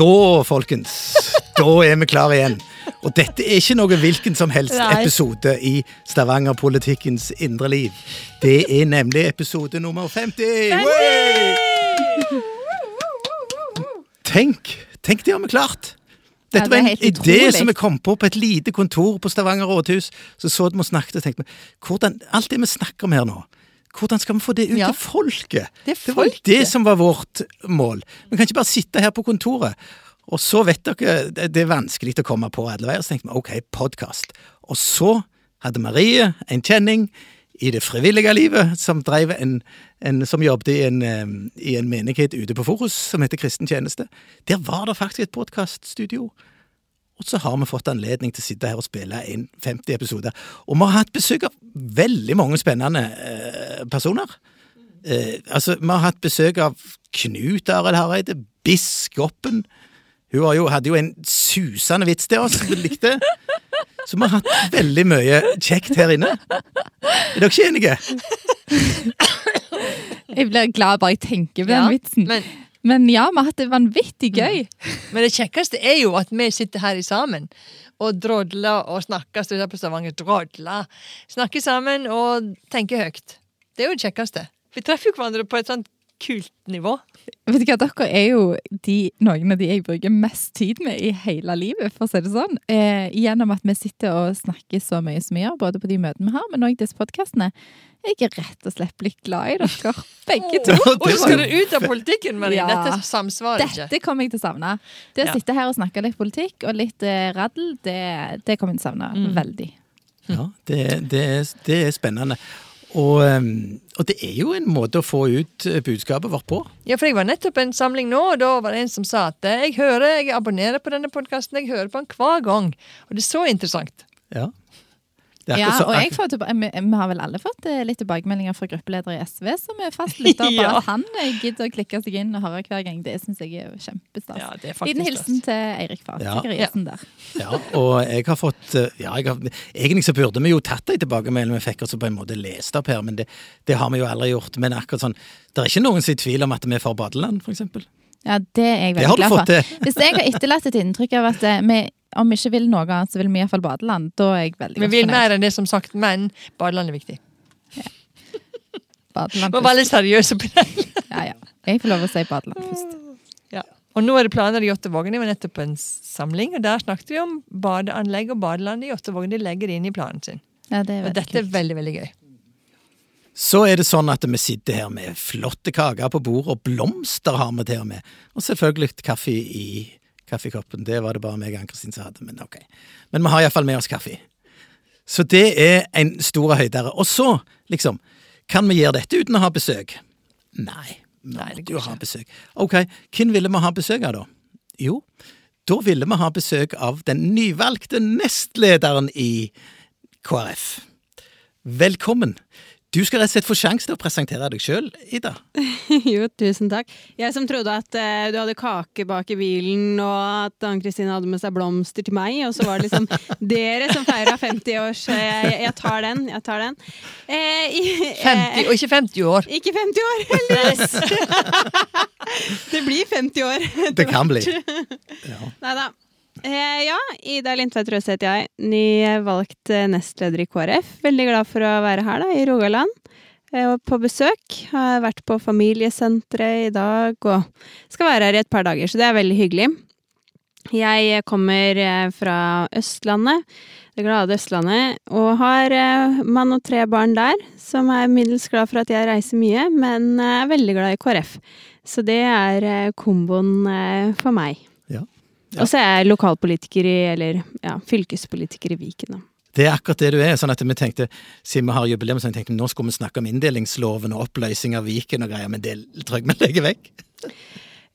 Da, folkens, da er vi klare igjen. Og dette er ikke noe hvilken som helst Nei. episode i Stavanger-politikkens indre liv. Det er nemlig episode nummer 50! 50! Tenk, tenk det har vi klart! Dette Ja, det var en idé utrolig. som vi kom på på et lite kontor på Stavanger rådhus. Så så vi og snakket og tenkte hvordan, alt det vi snakker om her nå, hvordan skal vi få det ut Ja. til folket? Det folket? Det var det som var vårt mål. Vi kan ikke bare sitte her på kontoret. Og så vet dere, det er vanskelig å komme på alle veier. Så tenkte vi ok, podkast. Og så hadde Marie en kjenning i det frivillige livet som drev en, en som jobbet i en, i en menighet ute på Forus som heter Kristen tjeneste. Der var det faktisk et podkaststudio. Og så har vi fått anledning til å sitte her og spille inn 50 episoder. Og vi har hatt besøk av veldig mange spennende eh, personer. Eh, altså, vi har hatt besøk av Knut Arild Hareide, biskopen. Hun har jo, hadde jo en susende vits til oss som vi likte. Så vi har hatt veldig mye kjekt her inne. Er dere ikke enige? Jeg blir glad bare jeg tenker på den Ja, vitsen. Men, Men, ja, vi har hatt det vanvittig gøy. men det kjekkeste er jo at vi sitter her i sammen og drodler og snakker. Står på Stavanger, drodler. Snakker sammen og tenker høyt. Det er jo det kjekkeste. Vi treffer jo hverandre på et sånt kult nivå. Vet du hva, Dere er jo de, noen av de jeg bruker mest tid med i hele livet, for å si det sånn. Eh, gjennom at vi sitter og snakker så mye som vi gjør, både på de møtene vi har, men òg disse podkastene. Jeg er rett og slett blitt glad i dere, begge to. Oh, Og skal du ut av politikken, Marie. Ja. Dette samsvarer ikke. Dette kommer jeg til å savne. Det å Ja. sitte her og snakke litt politikk og litt eh, raddel, det, det kommer jeg til å savne Mm. veldig. Ja, det, det, er, det er spennende. Og, um, og det er jo en måte å få ut eh, budskapet vårt på. Ja, for jeg var nettopp en samling nå, og da var det en som sa at eh, jeg hører, jeg abonnerer på denne podkasten, jeg hører på den hver gang. Og det er så interessant. Ja. Ja, og jeg får vi, vi har vel alle fått eh, litt tilbakemeldinger fra gruppeleder i SV, som er fastlytter Bare Ja. han eh, gidder å klikke seg inn og høre hver gang. Det syns jeg er kjempestas. Ja, Liten hilsen til Eirik Fatiker Ja. Der. Ja, og jeg har fått eh, ja, jeg har, Egentlig så burde vi jo tatt de tilbakemeldingene vi fikk, og så på en måte lest opp her, men det, det har vi jo aldri gjort. Men akkurat sånn, det er ikke noen som er i tvil om at vi er for badeland, eksempel. Ja, det er jeg veldig glad for. Hvis jeg har etterlatt et inntrykk av at vi om vi ikke vil noe annet, så vil vi iallfall badeland. Da er jeg veldig Vi vil fornøyd. mer enn det som sagt, men badeland er viktig. Badeland Må være veldig seriøs på det. Ja, ja. Jeg får lov å si badeland først. Ja. Og nå er det planer i Jåttåvågen. Jeg var nettopp på en samling, og der snakket vi om badeanlegg og badeland i Jåttåvågen. De legger det inn i planen sin. Ja, det er Og dette er kult. veldig, veldig gøy. Så er det sånn at vi sitter her med flotte kaker på bordet, og blomster har vi til og med. Og selvfølgelig kaffe i kaffekoppen. Det var det bare meg og Ann-Kristin som hadde, men ok. Men vi har iallfall med oss kaffe. Så det er en stor høydere. Og så, liksom, kan vi gjøre dette uten å ha besøk? Nei, Nei, det går ikke. besøk. Ok, hvem ville vi ha besøk av da? Jo, da ville vi ha besøk av den nyvalgte nestlederen i KrF. Velkommen. Du skal rett og slett få sjanse til å presentere deg sjøl, Ida. Jo, tusen takk. Jeg som trodde at uh, du hadde kake bak i bilen, og at Ann Kristine hadde med seg blomster til meg, og så var det liksom dere som feira 50 år, så jeg, jeg tar den. Jeg tar den. Uh, i, 50, og ikke 50 år. ikke 50 år, heldigvis! det blir 50 år. Det kan bli. Ja. Nei da. Eh, ja, Ida Lindtveit Røse heter jeg. Nyvalgt eh, nestleder i KrF. Veldig glad for å være her da, i Rogaland. Eh, på besøk. Har vært på familiesenteret i dag og skal være her i et par dager, så det er veldig hyggelig. Jeg kommer eh, fra Østlandet, det glade Østlandet, og har eh, mann og tre barn der, som er middels glad for at jeg reiser mye, men eh, er veldig glad i KrF. Så det er eh, komboen eh, for meg. Ja. Ja. Og så er jeg lokalpolitiker i, eller ja, fylkespolitiker i Viken. da. Det er akkurat det du er. sånn at vi tenkte, Siden vi har jubileum, så tenkte nå skulle vi snakke om inndelingsloven og oppløsning av Viken og greier, men det tror jeg vi legger vekk.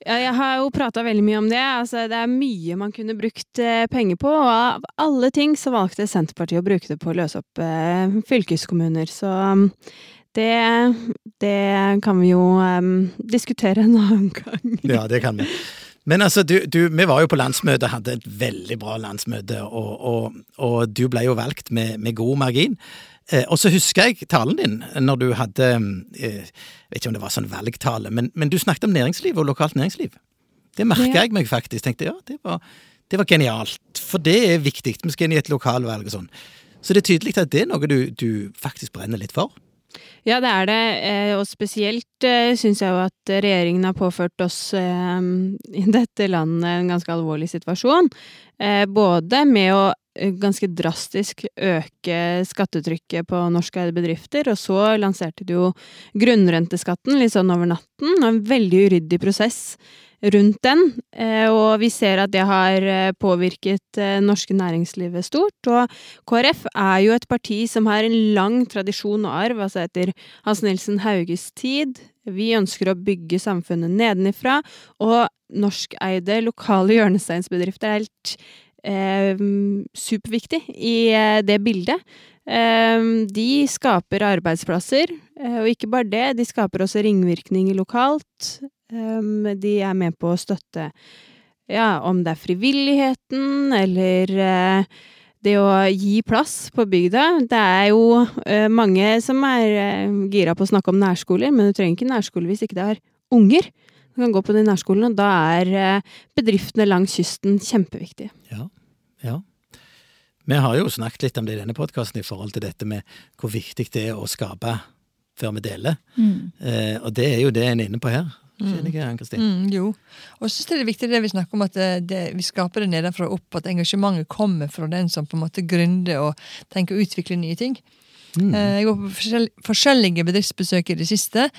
Ja, jeg har jo prata veldig mye om det. Altså, det er mye man kunne brukt eh, penger på, og av alle ting så valgte Senterpartiet å bruke det på å løse opp eh, fylkeskommuner. Så um, det, det kan vi jo um, diskutere en annen gang. Ja, det kan vi. Men altså, du, du, vi var jo på landsmøte, hadde et veldig bra landsmøte, og, og, og du ble jo valgt med, med god margin. Eh, og så husker jeg talen din når du hadde eh, vet ikke om det var sånn valgtale, men, men du snakket om næringsliv og lokalt næringsliv. Det merka jeg meg faktisk. Tenkte ja, det var, det var genialt. For det er viktig. Vi skal inn i et lokalvalg og sånn. Så det er tydelig at det er noe du, du faktisk brenner litt for. Ja, det er det. eh, Og spesielt syns jeg jo at regjeringen har påført oss eh, i dette landet en ganske alvorlig situasjon. Eh, Både med å eh, ganske drastisk øke skattetrykket på norskeide bedrifter, og så lanserte de jo grunnrenteskatten litt sånn over natten, en veldig uryddig prosess rundt den. Eh, Og vi ser at det har eh, påvirket eh, norske næringslivet stort. Og KrF er jo et parti som har en lang tradisjon og arv, altså etter Hans Nilsen Hauges tid. Vi ønsker å bygge samfunnet nedenifra, og norskeide lokale hjørnesteinsbedrifter er helt eh, superviktig i det bildet. De skaper arbeidsplasser, og ikke bare det, de skaper også ringvirkninger lokalt. Eh, de er med på å støtte ja, om det er frivilligheten, eller eh, det å gi plass på bygda. Det er jo eh, mange som er eh, gira på å snakke om nærskoler, men du trenger ikke nærskole hvis ikke det er unger. Du kan gå på de nærskolene, og da er bedriftene langs kysten kjempeviktige. Ja, ja. Vi har jo snakket litt om det i denne podkasten i forhold til dette med hvor viktig det er å skape før vi deler. Eh, og det er jo det en er inne på her. Kjenner ikke Ann-Kristin? Mm, jo. Og så synes det er viktig det vi snakker om, at det, det, vi skaper det nedenfra og opp. At engasjementet kommer fra den som på en måte gründer og tenker å utvikle nye ting. Mm. Eh, Jeg går på forskjellige bedriftsbesøk i det siste.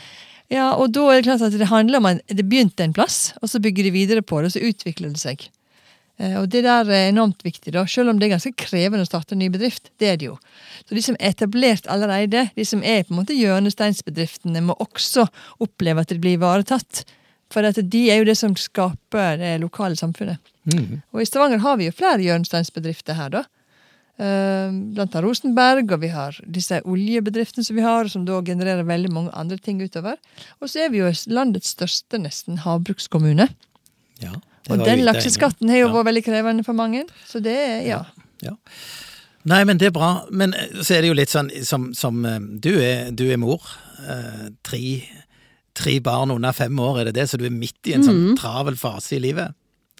Ja, og da er det klart at det handler om at det begynte en plass, og så bygger de videre på det, og så utvikler det seg. Eh, Og det der er enormt viktig, da, selv om det er ganske krevende å starte en ny bedrift. Det er det jo. Så de som er etablert allerede, de som er på en måte hjørnesteinsbedriftene, må også oppleve at de blir ivaretatt. For at de er jo det som skaper det lokale samfunnet. Mm. Og i Stavanger har vi jo flere hjørnesteinsbedrifter her, da. Eh, Blant annet Rosenberg, og vi har disse oljebedriftene som vi har, som da genererer veldig mange andre ting utover. Og så er vi jo landets største nesten havbrukskommune. Ja, Og den lakseskatten har jo Ja. vært veldig krevende for mange. Så det er, ja. Ja. Nei, men det er bra. Men eh, så er det jo litt sånn som, som eh, du, er, du er mor. Eh, tre, tre barn under fem år, er det det? Så du er midt i en sånn travel fase i livet.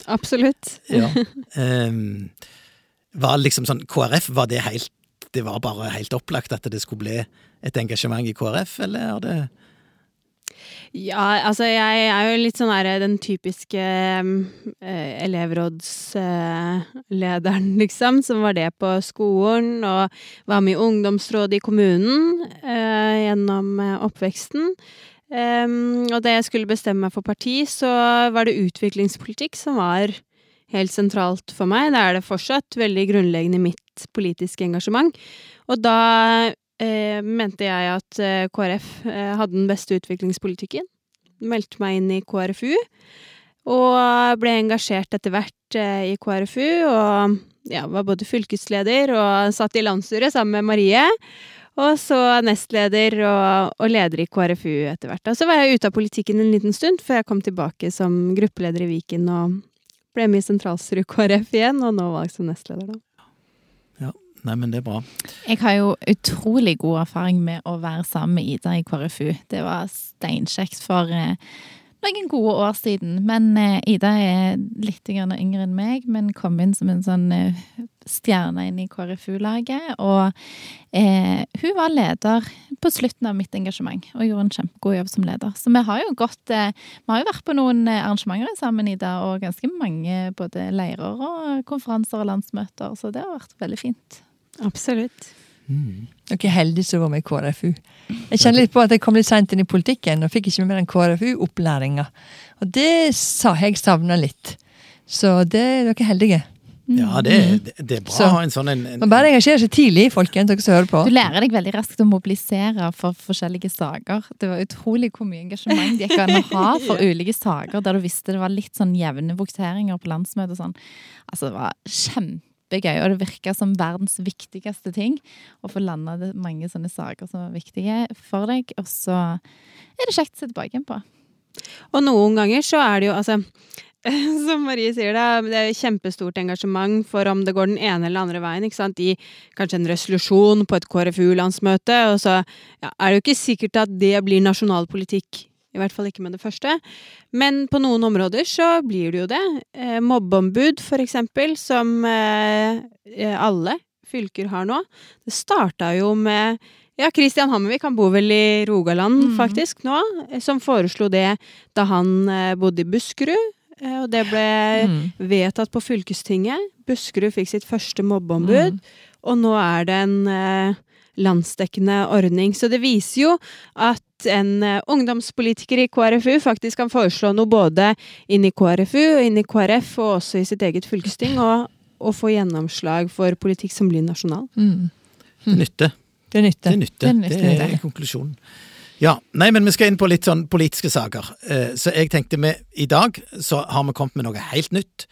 Absolutt. Ja. Ehm, var liksom sånn KrF, var det helt Det var bare helt opplagt at det skulle bli et engasjement i KrF, eller er det Ja, altså jeg er jo litt sånn der den typiske eh, elevrådslederen, liksom, som var det på skolen og var med i ungdomsrådet i kommunen eh, gjennom eh, oppveksten. Og da jeg skulle bestemme meg for parti, så var det utviklingspolitikk som var helt sentralt for meg. Det er det fortsatt veldig grunnleggende i mitt politiske engasjement. Og da eh, mente jeg at eh, KrF eh, hadde den beste utviklingspolitikken. Meldte meg inn i KrFU, og ble engasjert etter hvert i KrFU. Og ja, var både fylkesleder og satt i landsstyret sammen med Marie. Og så nestleder og, og leder i KrFU etter hvert. Og så var jeg ute av politikken en liten stund, før jeg kom tilbake som gruppeleder i Viken og ble med i sentralstyret KrF igjen, og nå valgt som nestleder, da. Nei, men det er bra. Jeg har jo utrolig god erfaring med å være sammen med Ida i KrFU. Det var steinkjekt for eh, noen gode år siden. Men eh, Ida er litt yngre enn meg, men kom inn som en sånn eh, stjerne inn i KrFU-laget. Og eh, hun var leder på slutten av mitt engasjement, og gjorde en kjempegod jobb som leder. Så vi har jo gått eh, Vi har jo vært på noen arrangementer sammen, Ida, og ganske mange både leirer og konferanser og landsmøter, så det har vært veldig fint. Absolutt. Dere er heldige som var med i KrFU. Jeg kjenner litt på at jeg kom litt seint inn i politikken og fikk ikke med meg den KrFU-opplæringa. Og det sa jeg savna litt. Så det er dere heldige. Ja, det, det, det er bra å ha en sånn en, en, Man bare engasjerer seg tidlig, folkens, dere som hører på. Du lærer deg veldig raskt å mobilisere for forskjellige saker. Det var utrolig hvor mye engasjement det gikk an å ha for ulike saker, der du visste det var litt sånn jevne voteringer på landsmøtet og sånn. Altså, det var kjempegøy, og det virker som verdens viktigste ting å få landa mange sånne saker som er viktige for deg, og så er det kjekt å se tilbake igjen på. Og noen ganger så er det jo, altså Som Marie sier, det det er kjempestort engasjement for om det går den ene eller andre veien. ikke sant? I kanskje en resolusjon på et KrFU-landsmøte, og så ja, er det jo ikke sikkert at det blir nasjonalpolitikk I hvert fall ikke med det første. Men på noen områder så blir det jo det. Eh, mobbeombud, for eksempel, som eh, eh alle fylker har nå. Det starta jo med ja, Christian Hammervik han bor vel i Rogaland Mm. faktisk nå, eh, som foreslo det da han eh, bodde i Buskerud. Og det ble Mm. vedtatt på fylkestinget. Buskerud fikk sitt første mobbeombud, Mm. og nå er det en eh, landsdekkende ordning. Så det viser jo at en eh, ungdomspolitiker i KrFU faktisk kan foreslå noe både inn i KrFU og inn i KrF, og også i sitt eget fylkesting, og, og få gjennomslag for politikk som blir nasjonal. Mm. Det nytte. Det nytter. Det nytte. Det nytter, Det er konklusjonen. Ja, nei, men vi skal inn på litt sånn politiske saker. Eh, Så jeg tenkte vi, i dag så har vi kommet med noe helt nytt.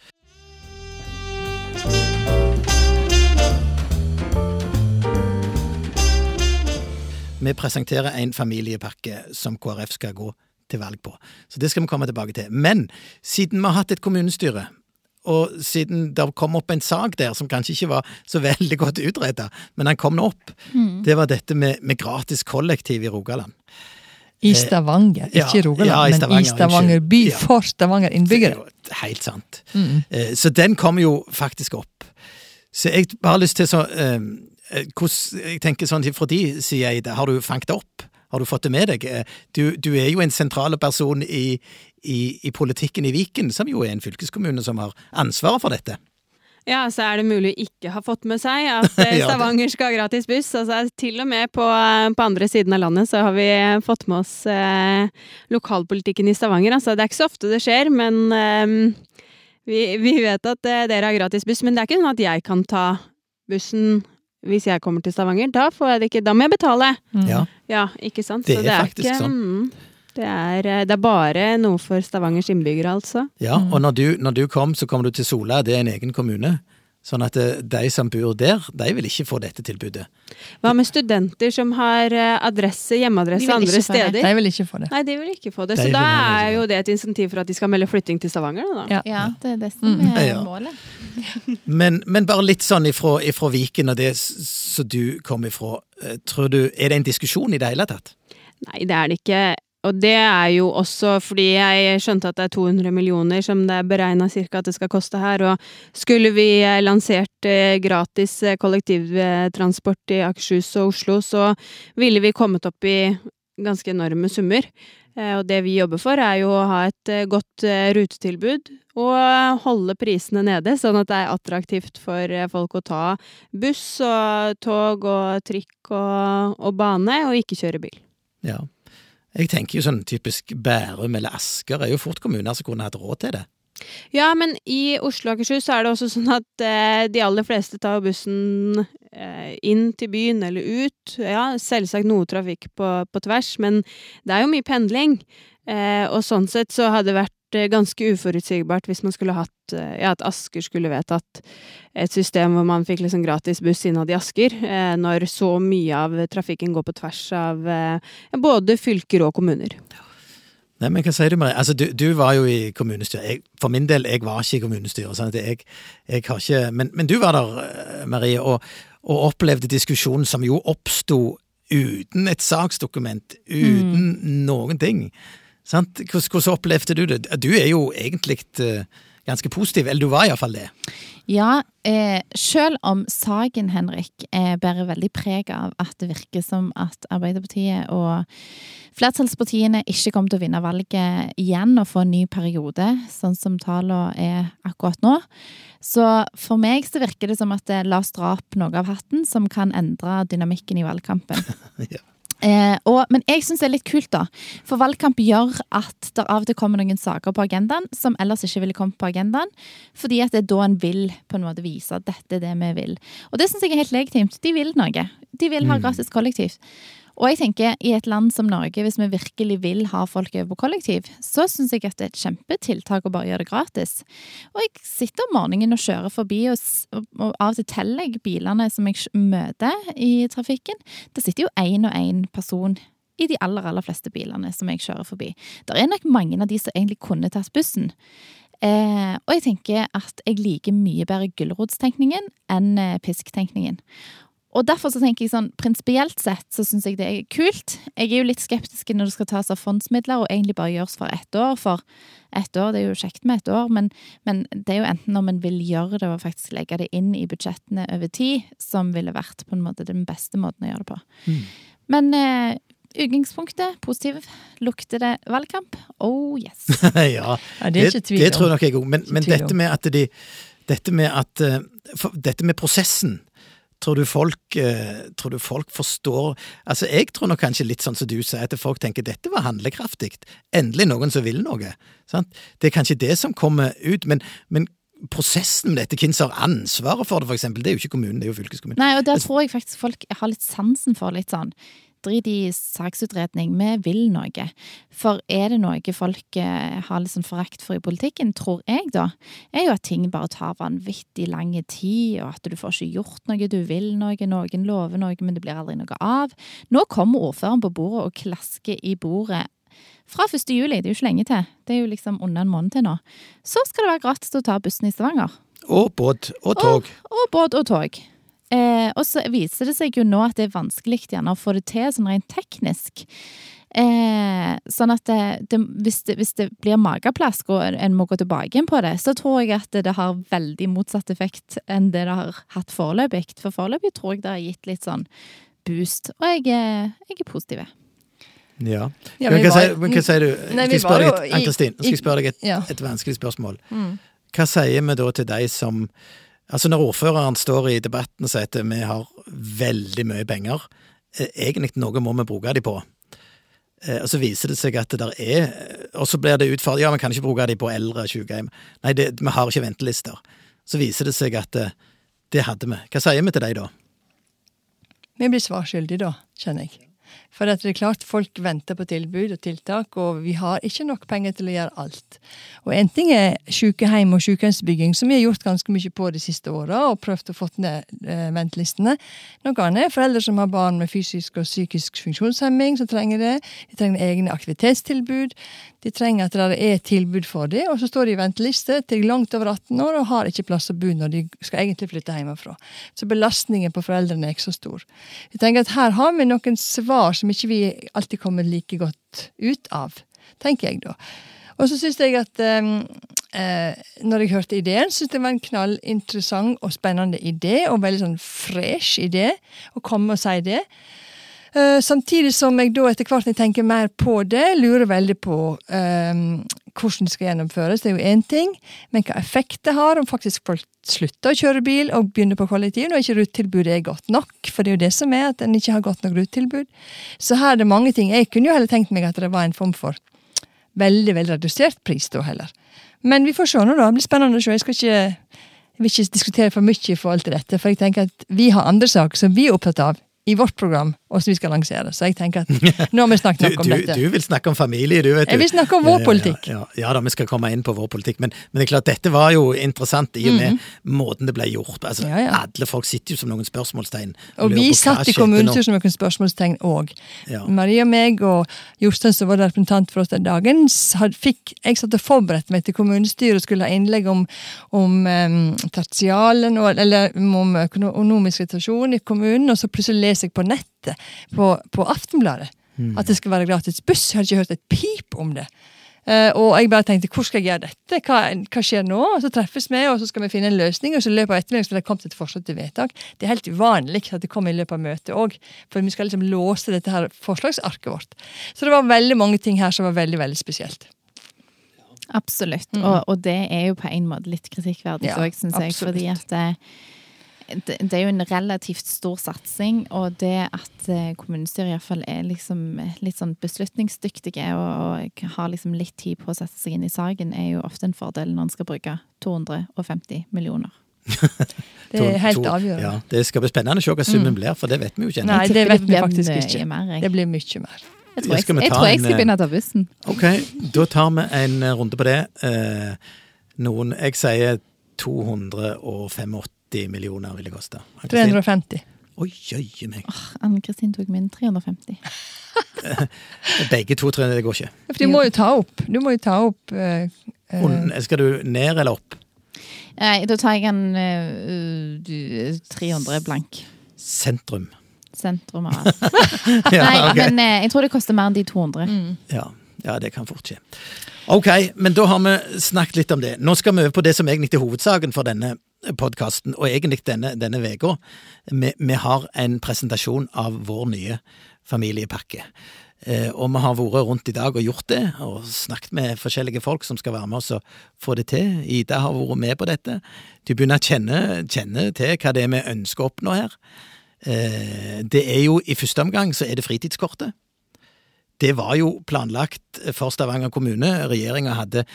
Vi presenterer en familiepakke som KrF skal gå til valg på. Så det skal vi komme tilbake til. Men siden vi har hatt et kommunestyre, og siden det kom opp en sak der som kanskje ikke var så veldig godt utreda, men den kom nå opp, Mm. det var dette med, med gratis kollektiv i Rogaland. I Stavanger, ja, ikke i Rogaland, ja, i men i Stavanger by Ja. for Stavanger innbyggere. er helt sant. Mm. Eh, Så den kom jo faktisk opp. Så jeg bare har lyst til så eh, eh, hvordan, Jeg tenker sånn fra de sier jeg det, har du fanget opp? Har du fått det med deg? Eh, Du, du er jo en sentral person i, i, i politikken i Viken, som jo er en fylkeskommune som har ansvaret for dette. Ja, så er det mulig å ikke ha fått med seg at eh, Stavanger skal ha gratis buss. Altså, til og med på, eh, på andre siden av landet så har vi fått med oss eh, lokalpolitikken i Stavanger. Altså, det er ikke så ofte det skjer, men eh, vi, vi vet at eh, dere har gratis buss. Men det er ikke sånn at jeg kan ta bussen hvis jeg kommer til Stavanger. Da får jeg det ikke. Da må jeg betale. Mm. Ja. Ja, ikke sant? Det Så er faktisk sånn. mm, det, er, eh, det er bare noe for Stavangers innbyggere, altså. Ja, og når du, når du kom, så kom du til Sola, det er en egen kommune. Sånn at eh, de som bor der, de vil ikke få dette tilbudet. Hva med studenter som har eh, adresse, hjemmeadresse andre steder? De vil ikke få det. Nei, de vil ikke få det. De Så da er jo det et insentiv for at de skal melde flytting til Stavanger, da. Ja. Ja, det er det som Mm. er Ja. målet. Men, men bare litt sånn ifra, ifra Viken og det som du kom ifra, eh, tror du, er det en diskusjon i det hele tatt? Nei, det er det ikke. Og det er jo også fordi jeg skjønte at det er 200 millioner som det er beregna cirka at det skal koste her. Og skulle vi eh, lansert eh, gratis eh, kollektivtransport i Akershus og Oslo, så ville vi kommet opp i ganske enorme summer. Og det vi jobber for, er jo å ha et godt rutetilbud og holde prisene nede, sånn at det er attraktivt for folk å ta buss og tog og trikk og, og bane, og ikke kjøre bil. Ja. Jeg tenker jo sånn typisk Bærum eller Asker er jo fort kommuner som kunne hatt råd til det. Ja, men i Oslo og Akershus er det også sånn at eh, de aller fleste tar bussen eh, inn til byen eller ut. Ja, selvsagt noe trafikk på, på tvers, men det er jo mye pendling. Eh, og sånn sett så hadde det vært eh, ganske uforutsigbart hvis man skulle hatt eh, Ja, at Asker skulle vedtatt et system hvor man fikk liksom gratis buss innad i Asker, eh, når så mye av trafikken går på tvers av både fylker og kommuner. Nei, men hva sier du, Marie? Altså, du, du var jo i kommunestyret. Jeg, for min del, jeg var ikke i kommunestyret. Sånn jeg, jeg har ikke men, men du var der, Marie, og, og opplevde diskusjonen som jo oppsto uten et saksdokument, uten noen ting. Sant? Hvordan, opplevde du det? Du er jo egentlig eh, ganske positiv, eller du var iallfall det. Ja, eh, selv om saken, Henrik, eh, bærer veldig preg av at det virker som at Arbeiderpartiet og flertallspartiene ikke kommer til å vinne valget igjen og få en ny periode, sånn som tallene er akkurat nå. Så for meg så virker det som at det la oss dra opp noe av hatten som kan endre dynamikken i valgkampen. Ja. Eh, og, men jeg syns det er litt kult, da. For valgkamp gjør at det av og til kommer noen saker på agendaen som ellers ikke ville kommet på agendaen. Fordi at det er da en vil på en måte vise at dette er det vi vil. Og det syns jeg er helt legitimt. De vil noe. De vil ha Mm. gratis kollektivt. Og jeg tenker, i et land som Norge, hvis vi virkelig vil ha folk over på kollektiv, så syns jeg at det er et kjempetiltak å bare gjøre det gratis. Og jeg sitter om morgenen og kjører forbi, og, og av og til teller jeg bilene som jeg møter i trafikken. Det sitter jo én og én person i de aller, aller fleste bilene som jeg kjører forbi. Det er nok mange av de som egentlig kunne tatt bussen. Eh, og jeg tenker at jeg liker mye bedre gulrotstenkningen enn eh, pisktenkningen. Og derfor så tenker jeg sånn, prinsipielt sett så syns jeg det er kult. Jeg er jo litt skeptisk når det skal tas av fondsmidler og egentlig bare gjøres for ett år. For ett år, det er jo kjekt med ett år, men, men det er jo enten når man vil gjøre det og faktisk legge det inn i budsjettene over tid, som ville vært på en måte den beste måten å gjøre det på. Mm. Men eh, utgangspunktet, positiv. Lukter det valgkamp? Oh yes. ja, Ja, det er ikke tvil det tror jeg nok jeg òg. Men, men dette med at de Dette med at eh, for, Dette med prosessen Tror du, folk, eh, tror du folk forstår Altså, Jeg tror nok kanskje litt sånn som du sier, at folk tenker dette var handlekraftig. Endelig noen som vil noe. Sant? Det er kanskje det som kommer ut, men, men prosessen med dette, hvem som har ansvaret for det, for eksempel, det er jo ikke kommunen, det er jo fylkeskommunen. Nei, og der tror jeg faktisk folk har litt sansen for litt sånn Drit i saksutredning, vi vil noe. For er det noe folk har har liksom forakt for i politikken, tror jeg da, er jo at ting bare tar vanvittig lang tid, og at du får ikke gjort noe, du vil noe, noen lover noe, men det blir aldri noe av. Nå kommer ordføreren på bordet og klasker i bordet fra 1. juli, det er jo ikke lenge til, det er jo liksom under en måned til nå. Så skal det være gratis å ta bussen i Stavanger. Og båt og tog. Og båt og tog. Eh, og så viser det seg jo nå at det er vanskelig gjerne å få det til sånn rent teknisk. Eh, sånn at det, det, hvis, det, hvis det blir mageplask og en må gå tilbake igjen på det, så tror jeg at det har veldig motsatt effekt enn det det har hatt foreløpig. For foreløpig tror jeg det har gitt litt sånn boost. Og jeg, jeg er positiv. Ja. Ja, men hva, var- sier, men hva sier du? Nei, skal vi jeg spørre deg Ann-Kristin, skal jeg spørre deg et, Ja. et vanskelig spørsmål. Mm. Hva sier vi da til de som Altså Når ordføreren står i debatten og sier at vi har veldig mye penger, eh, egentlig noe må vi bruke de på. Eh, Og så viser det seg at det der er Og så blir det utfordret Ja, vi kan ikke bruke de på eldre sykehjem. Nei, det, vi har ikke ventelister. Så viser det seg at eh, det hadde vi. Hva sier vi til de da? Vi blir svarskyldige da, kjenner jeg. For at det er klart folk venter på tilbud og tiltak, og vi har ikke nok penger til å gjøre alt. Og en ting er sykehjem og sykehjemsbygging, som vi har gjort ganske mye på de siste åra, og prøvd å få ned eh, ventelistene. Noe annet er foreldre som har barn med fysisk og psykisk funksjonshemming, som trenger det. De trenger egne aktivitetstilbud. De trenger at det er tilbud for dem, og så står de i venteliste til langt over 18 år og har ikke plass å bo når de skal egentlig flytte hjemmefra. Så belastningen på foreldrene er ikke så stor. Jeg tenker at Her har vi noen svar som ikke vi alltid kommer like godt ut av, tenker jeg da. Og så syns jeg at eh, eh, når jeg hørte ideen, syntes det var en knallinteressant og spennende idé, og veldig sånn fresh idé å komme og si det. Eh, samtidig som jeg da etter hvert når jeg tenker mer på det, lurer veldig på eh, hvordan det skal gjennomføres. Det er jo én ting, men hva effekt det har om faktisk folk slutter å kjøre bil og begynner på kollektiv når ikke rutetilbudet er godt nok. For det er jo det som er, at en ikke har godt nok rutetilbud. Så her er det mange ting. Jeg kunne jo heller tenkt meg at det var en form for veldig veldig redusert pris da heller. Men vi får se nå, da. Det blir spennende å se. Jeg skal ikke jeg vil ikke diskutere for mye i forhold til dette, for jeg tenker at vi har andre saker som vi er opptatt av i vårt program, og som vi skal lansere. Så jeg tenker at nå har vi snakket Du, nok om du, dette. du vil snakke om familie, du, vet du. Jeg vil snakke om vår Ja, ja, politikk. Ja, ja, da, vi skal komme inn på vår politikk, men, men det er klart, dette var jo interessant i og med måten det ble gjort på. Altså. Ja. Alle folk sitter jo som noen spørsmålstegn. Og og vi satt i kommunestyret som noen spørsmålstegn òg. Ja. Maria og meg og Jostein, som var representant for oss den dagen, fikk, jeg satt og forberedte meg til kommunestyret og skulle ha innlegg om, om um, tertialen, eller om økonomisk situasjon i kommunen, og så plutselig leser jeg på nettet, på, på Aftenbladet, Mm. at det skal være gratis buss. Jeg hadde ikke hørt et pip om det. Uh, og jeg bare tenkte hvor skal jeg gjøre dette? Hva, hva skjer nå? Og så treffes vi, og så skal vi finne en løsning. Og så i løpet av ettermiddagen det kommet et forslag til vedtak. Det er helt uvanlig at det kommer i løpet av møtet òg, for vi skal liksom låse dette her forslagsarket vårt. Så det var veldig mange ting her som var veldig, veldig spesielt. Absolutt. Mm. Og, og det er jo på en måte litt kritikkverdig Ja, syns jeg. Fordi at det, er jo en relativt stor satsing, og det at eh, kommunestyret iallfall er liksom litt sånn beslutningsdyktige og, og har liksom litt tid på å sette seg inn i saken, er jo ofte en fordel når en skal bruke 250 millioner. Det er helt avgjørende. Ja, det skal bli spennende å se hva summen blir, for det vet vi jo ikke ennå. Nei, det vet vi faktisk ikke. Mer. Det blir mye mer. Jeg tror jeg, jeg, tror jeg skal eh, begynne å ta bussen. Ok, da tar vi en eh, runde på det. Eh, noen Jeg sier 285 millioner vil det koste. 350. Oi, jøye meg. Anne-Kristin tok min 350. Begge to tror jeg det går ikke. For du må jo ta opp. Du må jo ta opp uh, uh, Skal du ned eller opp? Nei, da tar jeg en eh, uh, 300 blank. Sentrum. Sentrum av alt. Ja, Nei, ok. men eh, jeg tror det koster mer enn de 200. Ja, ja, det kan fort skje. Ok, men da har vi snakket litt om det. Nå skal vi over på det som egentlig er hovedsaken for denne podkasten, og egentlig denne, veka. Vi, vi har en presentasjon av vår nye familiepakke. Eh, og vi har vært rundt i dag og gjort det, og snakket med forskjellige folk som skal være med oss og få det til. Ida har vært med på dette. Du begynner å kjenne, kjenne til hva det er vi ønsker å oppnå her. Eh, det er jo i første omgang så er det fritidskortet. Det var jo planlagt for Stavanger kommune. Regjeringa hadde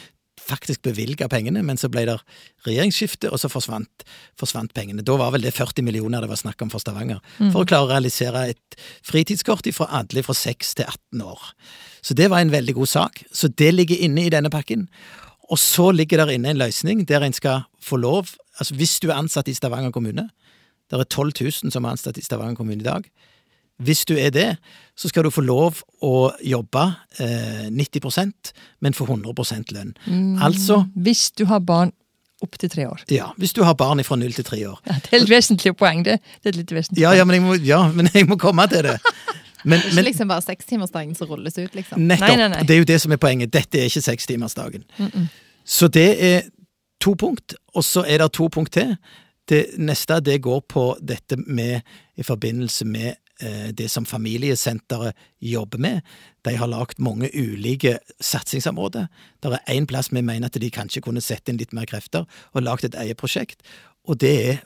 faktisk bevilga pengene, men så ble det regjeringsskifte, og så forsvant, forsvant pengene. Da var vel det 40 millioner det var snakk om for Stavanger, for å klare å realisere et fritidskort fra alle fra 6 til 18 år. Så det var en veldig god sak. Så det ligger inne i denne pakken. Og så ligger der inne en løsning der en skal få lov Altså hvis du er ansatt i Stavanger kommune, det er 12 000 som er ansatt i Stavanger kommune i dag. Hvis du er det, så skal du få lov å jobbe eh, 90% men få 100% lønn. Altså, Hvis du har barn opp til tre år. ja, hvis du har barn fra null til tre år. Ja, det er et vesentlig poeng, det. Det er et litt vesentlig Ja, ja, men jeg må, ja, men jeg må komme til det. Men, Ikke men liksom bare sekstimersdagen som rulles ut, liksom. nettopp, Nei, nei, nei. det er jo det som er poenget. Dette er ikke sekstimersdagen. Så det er to punkt, og så er det to punkt til. Det neste det går på dette med i forbindelse med det som familiesenteret jobber med. De har lagd mange ulike satsingsområder. Det er én plass vi mener at de kanskje kunne sette inn litt mer krefter, og lagd et eget prosjekt, og det er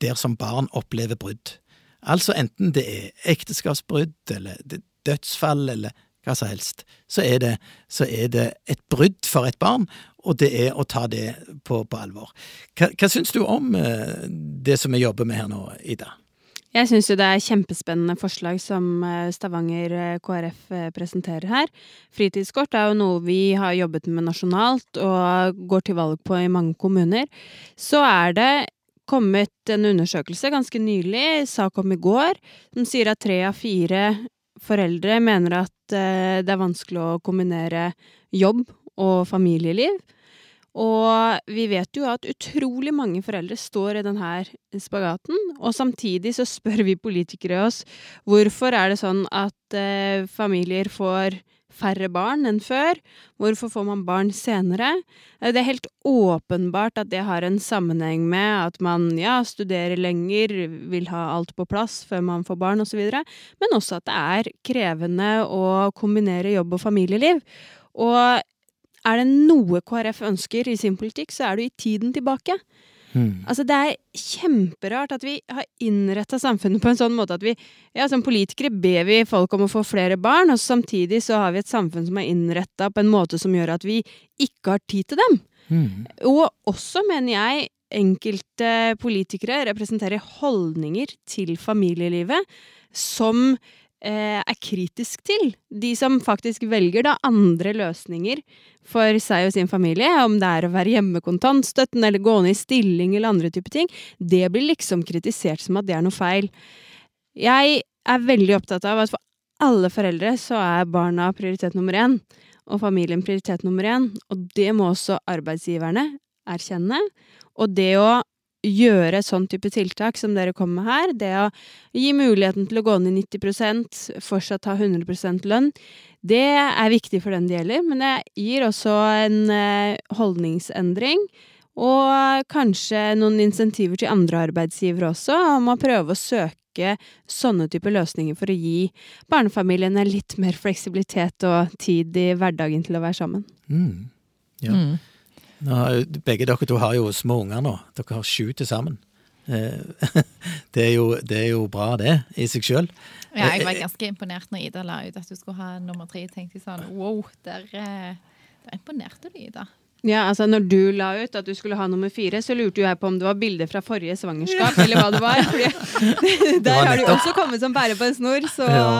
der som barn opplever brudd. Altså enten det er ekteskapsbrudd, eller er dødsfall, eller hva som helst, så er det, så er det et brudd for et barn, og det er å ta det på, på alvor. Hva, hva syns du om eh, det som vi jobber med her nå, Ida? Jeg syns jo det er kjempespennende forslag som eh, Stavanger eh, KrF eh, presenterer her. Fritidskort er jo noe vi har jobbet med nasjonalt og går til valg på i mange kommuner. Så er det kommet en undersøkelse ganske nylig, sak om i går, som sier at tre av fire foreldre mener at det er vanskelig å kombinere jobb og familieliv. Og vi vet jo at utrolig mange foreldre står i denne spagaten, og samtidig så spør vi politikere oss hvorfor er det sånn at eh, familier får færre barn enn før? Hvorfor får man barn senere? Eh, Det er helt åpenbart at det har en sammenheng med at man ja, studerer lenger, vil ha alt på plass før man får barn osv., men også at det er krevende å kombinere jobb og familieliv. Og er det noe KrF ønsker i sin politikk, så er du i tiden tilbake. Mm. Altså, det er kjemperart at vi har innretta samfunnet på en sånn måte at vi ja, som politikere ber vi folk om å få flere barn, og samtidig så har vi et samfunn som er innretta på en måte som gjør at vi ikke har tid til dem. Mm. Og også, mener jeg, enkelte politikere representerer holdninger til familielivet som er kritisk til. De som faktisk velger da andre løsninger for seg og sin familie, om det er å være hjemme kontantstøtten eller gå ned i stilling eller andre typer ting, det blir liksom kritisert som at det er noe feil. Jeg er veldig opptatt av at for alle foreldre så er barna prioritet nummer én, og familien prioritet nummer én, og det må også arbeidsgiverne erkjenne. Og det å gjøre sånn type tiltak som dere kommer med her, det å gi muligheten til å gå ned 90% fortsatt ha 100% lønn, det er viktig for den det gjelder, men det gir også en eh, holdningsendring. Og kanskje noen insentiver til andre arbeidsgivere også, om å prøve å søke sånne typer løsninger for å gi barnefamiliene litt mer fleksibilitet og tid i hverdagen til å være sammen. Mm. Ja. Mm. Nå begge dere to har jo små unger nå. Dere har sju til sammen. Eh, Det er, jo, det er jo bra, det, i seg sjøl. Ja, jeg var ganske imponert når Ida la ut at du skulle ha nummer tre. Tenkte Jeg sånn wow, der, eh, der imponerte du, Ida. Ja, altså Når du la ut at du skulle ha nummer fire, så lurte jeg på om det var bilder fra forrige svangerskap, eller hva det var. Fordi der har du også kommet som bære på en snor, så Ja.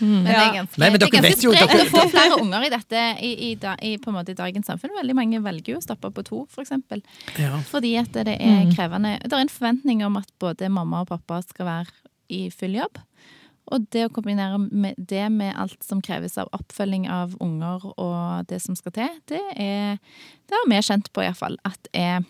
Men det Ja. er ganske, Nei, men det er ganske sprekt dere- å få flere unger i dette i, i, da, i, på en måte, i dagens samfunn. Veldig mange velger jo å stoppe på to, for eksempel. Ja. Fordi at det er krevende. Det er en forventning om at både mamma og pappa skal være i full jobb. Og det å kombinere med det med alt som kreves av oppfølging av unger og det som skal til, det er Det har vi kjent på, iallfall. At er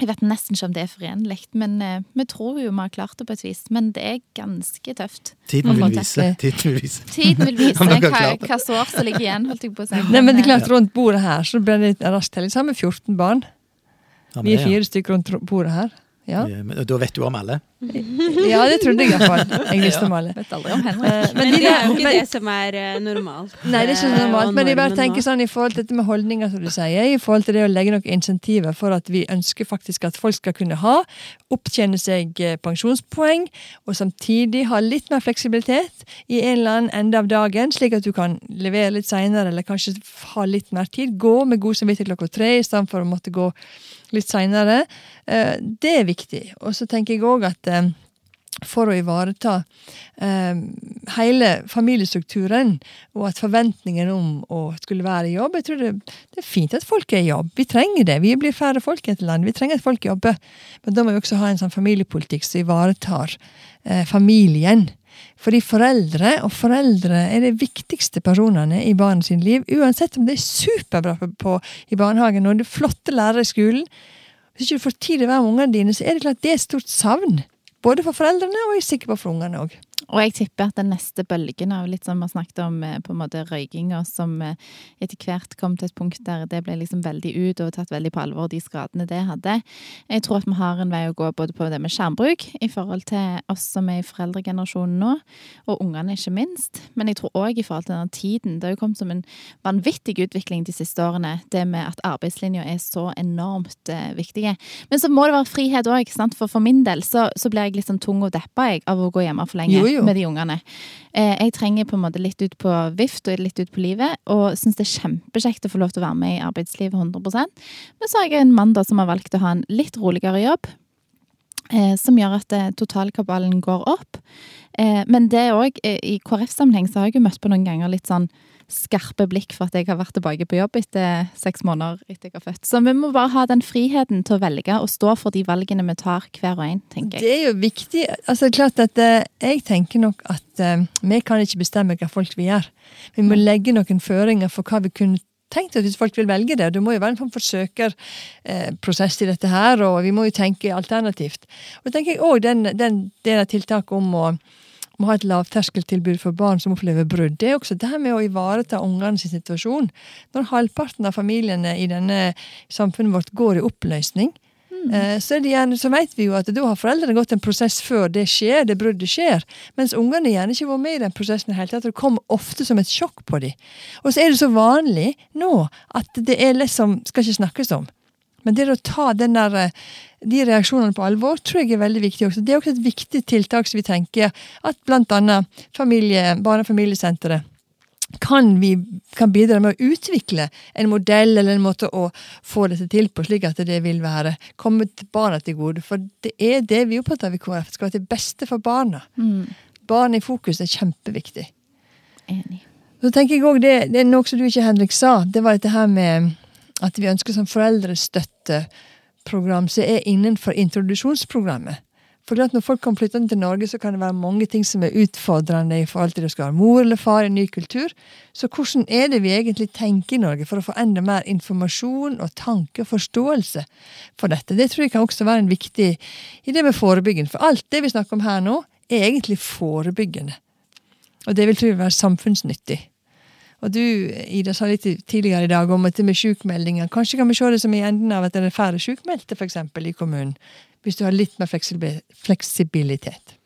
Jeg vet nesten ikke om det er forenlig, men eh, vi tror jo vi har klart det på et vis. Men det er ganske tøft. Tiden vil vise. Tiden vil vise. Tiden vil vise hva, hva sår som ligger igjen, holdt jeg på å si. Nei, men det er klart, rundt bordet her så ble det raskt telling. Så har vi 14 barn. Ja, Vi er fire stykker rundt bordet her. Ja, ja. Men Da vet du om alle. ja det trodde jeg iallfall. Jeg visste om alle. Vet aldri om Eh, Henrik. Men Men det er jo ikke men, det som er eh, normalt. nei, det er ikke eh, normalt. Men jeg bare tenker sånn i forhold til dette med holdninger, som du sier, i forhold til det å legge noen insentiver for at vi ønsker faktisk at folk skal kunne ha, opptjene seg eh, pensjonspoeng, og samtidig ha litt mer fleksibilitet i en eller annen ende av dagen, slik at du kan levere litt seinere, eller kanskje ha litt mer tid. Gå med god samvittighet klokka tre istedenfor å måtte gå litt seinere. Det er viktig. Og så tenker jeg òg at eh, for å ivareta eh, hele familiestrukturen, og at forventningen om å skulle være i jobb Jeg tror det, det er fint at folk er i jobb. Vi trenger det. Vi blir færre folk i et land. Vi trenger at folk jobber. Men da må vi også ha en sånn familiepolitikk som ivaretar eh, familien. Fordi foreldre og foreldre er de viktigste personene i barnet sin liv. Uansett om det er superbra på, i barnehagen og det er flotte lærere i skolen. Hvis ikke du får tid til å være med ungene dine, så er det klart det er et stort savn. Både for foreldrene og jeg er sikker på for ungene òg. Og jeg tipper at den neste bølgen av litt som vi har snakket om, eh, på en måte røykinga, som eh, etter hvert kom til et punkt der det ble liksom veldig ut og tatt veldig på alvor, de skadene det hadde. Jeg tror at vi har en vei å gå både på det med skjermbruk, i forhold til oss som er i foreldregenerasjonen nå, og ungene ikke minst. Men jeg tror òg i forhold til denne tiden. Det har jo kommet som en vanvittig utvikling de siste årene, det med at arbeidslinja er så enormt eh, viktig. Men så må det være frihet òg, for for min del så, så blir jeg sånn tung og deppa av å gå hjemme for lenge Jo, jo. med de ungene. Eh, jeg trenger på en måte litt ut på vift og litt ut på livet, og syns det er kjempekjekt å få lov til å være med i arbeidslivet 100% Men så har jeg en mann da som har valgt å ha en litt roligere jobb. Eh, som gjør at eh, totalkabalen går opp. Eh, men det òg, eh, i KrF-sammenheng, så har jeg jo møtt på noen ganger litt sånn skarpe blikk for at jeg har vært tilbake på jobb etter seks måneder etter jeg har født. Så vi må bare ha den friheten til å velge og stå for de valgene vi tar hver og en, tenker jeg. Det er jo viktig. altså det klart at eh, Jeg tenker nok at eh, vi kan ikke bestemme hva folk vil gjøre. Vi må legge noen føringer for hva vi kunne tenkt at hvis folk vil velge det. Det må jo være en form for søkerprosess i dette her, og vi må jo tenke alternativt. Og tenker jeg også den, den av tiltaket om å om å ha et lavterskeltilbud for barn som opplever brudd. Det er også det her med å ivareta ungene sin situasjon. Når halvparten av familiene i denne samfunnet vårt går i oppløsning, eh, så, er det gjerne, så vet vi jo at da har foreldrene gått en prosess før det skjer, det bruddet skjer. Mens ungene gjerne ikke var med i den prosessen i det hele tatt. Det kom ofte som et sjokk på dem. Og så er det så vanlig nå at det er liksom skal ikke snakkes om. Men det å ta den der, eh, de reaksjonene på alvor tror jeg er veldig viktig også. Det er også et viktig tiltak som vi tenker at bl.a. Familie, Barne- og familiesenteret kan, vi, kan bidra med å utvikle en modell eller en måte å få dette til på, slik at det vil være komme barna til gode. For det er det vi er opptatt av i KrF. Det skal være til beste for barna. Mm, Barn i fokus er kjempeviktig. enig. Så tenker jeg også det, det er noe som du ikke, Henrik, sa. Det var dette her med at vi ønsker som foreldrestøtteprogram som er innenfor introduksjonsprogrammet. For at Når folk kommer flyttende til Norge, så kan det være mange ting som er utfordrende i forhold til det skal være mor eller far i en ny kultur. Så hvordan er det vi egentlig tenker i Norge for å få enda mer informasjon og tanke og forståelse for dette? Det tror jeg kan også være en viktig idé med forebyggende. For alt det vi snakker om her nå, er egentlig forebyggende. Og det vil jeg være samfunnsnyttig. Og du, Ida, sa litt tidligere i dag om dette med sykmeldinger. Kanskje kan vi se det som i enden av at det er færre sykmeldte for eksempel, i kommunen. Hvis du har litt mer fleksibilitet.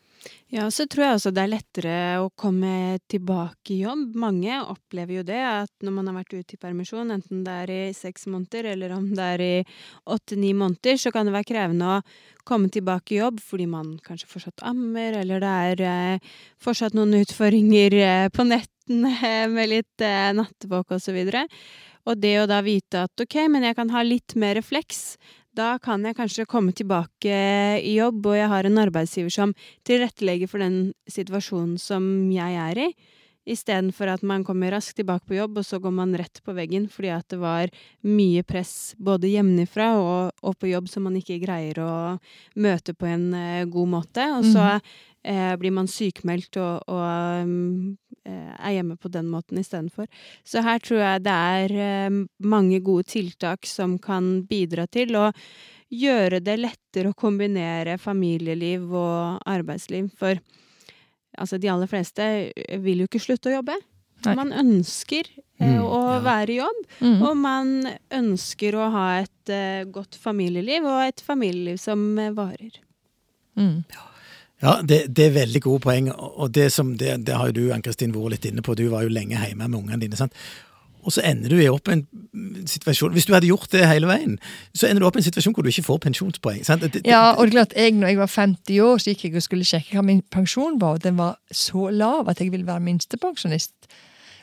Ja, så tror jeg også det er lettere å komme tilbake i jobb. Mange opplever jo det, at når man har vært ute i permisjon, enten det er i seks måneder eller om det er i åtte-ni måneder, så kan det være krevende å komme tilbake i jobb fordi man kanskje fortsatt ammer, eller det er eh, fortsatt noen utfordringer eh, på nettene med litt eh, nattevåk og så. Og det å da vite at ok, men jeg kan ha litt mer refleks, da kan jeg kanskje komme tilbake i jobb, og jeg har en arbeidsgiver som tilrettelegger for den situasjonen som jeg er i. Istedenfor at man kommer raskt tilbake på jobb, og så går man rett på veggen fordi at det var mye press både hjemmefra og, og på jobb som man ikke greier å møte på en eh, god måte. Og så eh, blir man sykmeldt og, og eh, er hjemme på den måten istedenfor. Så her tror jeg det er um, mange gode tiltak som kan bidra til å gjøre det lettere å kombinere familieliv og arbeidsliv. For altså, de aller fleste vil jo ikke slutte å jobbe. Nei. Man ønsker eh, Mm, å ja. være i jobb, Mm. og man ønsker å ha et eh, godt familieliv, og et familieliv som eh, varer. Mm. Ja, det, det er veldig gode poeng, og det, som, det, det har jo du Ann-Kristin vært litt inne på. Du var jo lenge hjemme med ungene dine. sant? Og så ender du opp i en situasjon Hvis du hadde gjort det hele veien, så ender du opp i en situasjon hvor du ikke får pensjonspoeng. sant? Det, Ja, og det er klart, jeg, når jeg var 50 år, så gikk jeg og skulle sjekke hva min pensjon var, og den var så lav at jeg ville være minstepensjonist.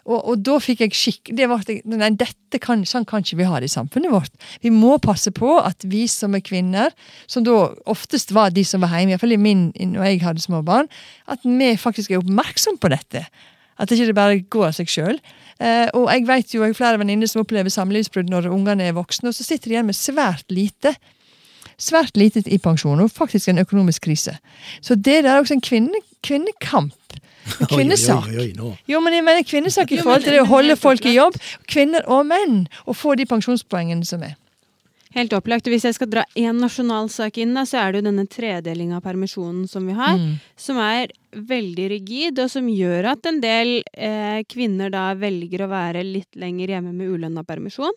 Og, og da fikk jeg skikk... Det var, nei, dette kan, sånn kan ikke vi ha det i samfunnet vårt. Vi må passe på at vi som er kvinner, som da oftest var de som var hjemme, iallfall når jeg hadde små barn, at vi faktisk er oppmerksom på dette. At det ikke bare går av seg sjøl. Eh, og jeg vet jo, jeg har flere venninner som opplever samlivsbrudd når ungene er voksne, og så sitter de igjen med svært lite svært lite i pensjon, og faktisk en økonomisk krise. Så det der er også en kvinne, kvinnekamp. En kvinnesak. Oi, oi, oi. Jo, men jeg mener kvinnesak i forhold til det å holde folk i jobb, kvinner og menn, og få de pensjonspoengene som er. Helt opplagt. Hvis jeg skal dra én nasjonalsak inn, da, så er det jo denne tredelinga av permisjonen som vi har, Mm. som er veldig rigid, og som gjør at en del eh, kvinner da velger å være litt lenger hjemme med ulønna permisjon.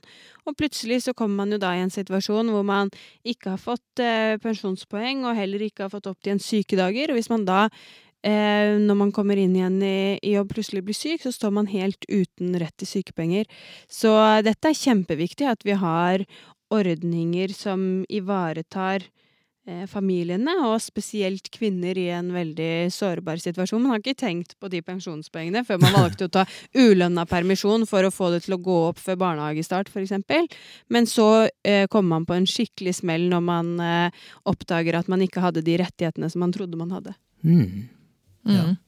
Og plutselig så kommer man jo da i en situasjon hvor man ikke har fått eh, pensjonspoeng, og heller ikke har fått opptjent sykedager. Og hvis man da Eh, når man kommer inn igjen i, i jobb plutselig blir syk, så står man helt uten rett til sykepenger. Så dette er kjempeviktig, at vi har ordninger som ivaretar eh, familiene, og spesielt kvinner i en veldig sårbar situasjon. Man har ikke tenkt på de pensjonspoengene før man valgte å ta ulønna permisjon for å få det til å gå opp før barnehagestart, f.eks. Men så eh, kommer man på en skikkelig smell når man eh, oppdager at man ikke hadde de rettighetene som man trodde man hadde. Mm. Ja. Mm.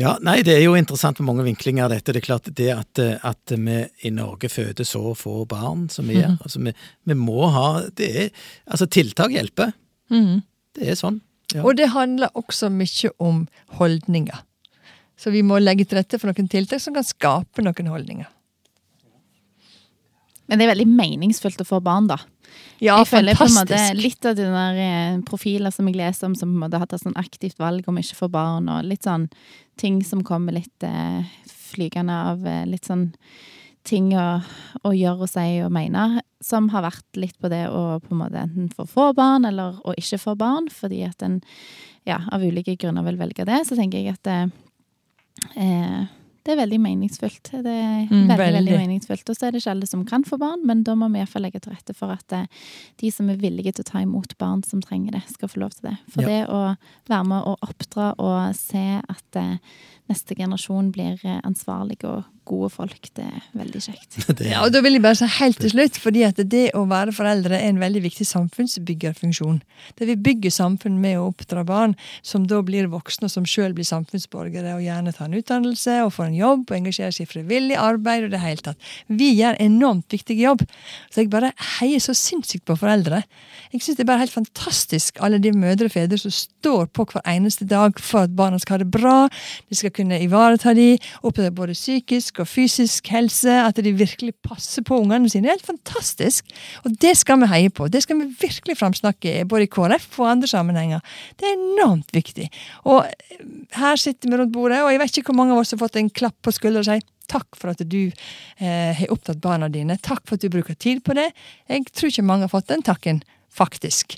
Ja, nei, det er jo interessant med mange vinklinger av dette. Det er klart det at, eh, at vi i Norge føder så få barn som vi gjør. Altså, vi, vi må ha det er, Altså, tiltak hjelper. Mm. Det er sånn. Ja. Og det handler også mye om holdninger. Så vi må legge til rette for noen tiltak som kan skape noen holdninger. Men det er veldig meningsfullt å få barn, da. Ja, jeg føler på en måte litt av de der eh, profiler som jeg leser om, som på en måte har tatt sånn aktivt valg om ikke å få barn, og litt sånn ting som kommer litt eh, flygende av eh, litt sånn ting å, å gjøre og si og mene, som har vært litt på det å på en måte enten få få barn eller å ikke få barn, fordi at en ja, av ulike grunner vil velge det, så tenker jeg at eh, eh, det er veldig meningsfullt. Det er Mm, veldig, veldig, veldig. meningsfullt. Og så er det ikke alle som kan få barn, men da må vi iallfall legge til rette for at eh, de som er villige til å ta imot barn som trenger det, skal få lov til det. For Ja. det å være med og oppdra og se at eh, neste generasjon blir ansvarlig ansvarlige og gode folk, det er veldig kjekt. Ja, og da vil jeg bare si helt til slutt, fordi at det å være foreldre er en veldig viktig samfunnsbyggerfunksjon. Det vi bygger samfunn med å oppdra barn som da blir voksne, og som sjøl blir samfunnsborgere og gjerne tar en utdannelse og får en jobb og engasjerer seg i frivillig arbeid og det hele tatt. Vi gjør enormt viktig jobb. Så jeg bare heier så sinnssykt på foreldre. Jeg syns det er bare helt fantastisk, alle de mødre og fedre som står på hver eneste dag for at barna skal ha det bra, de skal kunne ivareta de, oppdra både psykisk og fysisk helse, at de virkelig passer på ungene sine. Det er helt fantastisk. Og det skal vi heie på. Det skal vi virkelig framsnakke, både i KrF og andre sammenhenger. Det er enormt viktig. Og her sitter vi rundt bordet, og jeg vet ikke hvor mange av oss har fått en klapp på skulderen og sier Takk for at du eh, har opptatt barna dine. Takk for at du bruker tid på det. Jeg tror ikke mange har fått den takken, faktisk.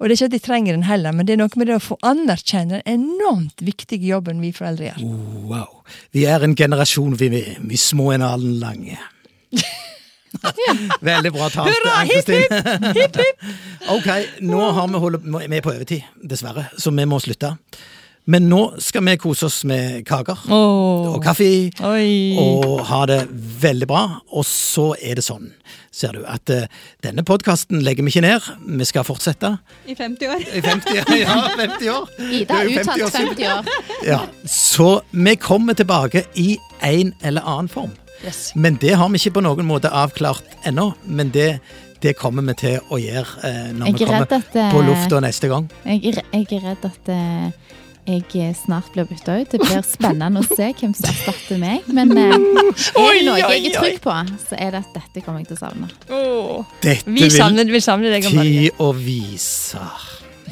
Og det er ikke at de trenger den heller, men det er noe med det å få anerkjenne den enormt viktige jobben vi foreldre gjør. Wow. Vi er en generasjon, vi, vi, vi små enn alen lange. Veldig bra talt, Hurra, hipp, hipp, hipp, hipp. ok, nå har vi holdt er på overtid, dessverre, så vi må slutte. Men nå skal vi kose oss med kaker og kaffe Oi. og ha det veldig bra. Og så er det sånn, ser du, at uh, denne podkasten legger vi ikke ned. Vi skal fortsette I 50 år. i 50, ja, 50 år. Ida er uttalt 50 år 50 år. Ja, så vi kommer tilbake i en eller annen form. Yes. Men det har vi ikke på noen måte avklart ennå. Men det, det kommer vi til å gjøre eh, når Jeg vi er kommer at eh, på lufta neste gang. Jeg er, jeg er redd at eh, jeg snart blir bytta ut. Det blir spennende å se hvem som erstatter meg. Men eh, er det noe jeg er trygg på, så er det at dette kommer jeg til å savne. Åh. Dette Vi savner, vi savner deg tid å vise.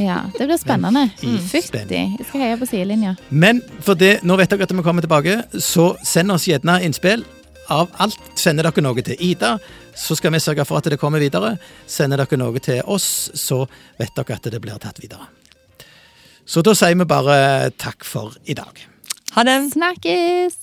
Ja, det blir spennende. Mm. Fytti. Jeg skal heie på sidelinja. Men for det, nå vet dere at vi kommer tilbake, så send oss gjerne innspill. Av alt sender dere noe til Ida, så skal vi sørge for at det kommer videre. Sender dere noe til oss, så vet dere at det blir tatt videre. Så da sier vi bare takk for i dag. Ha det. Snakkes!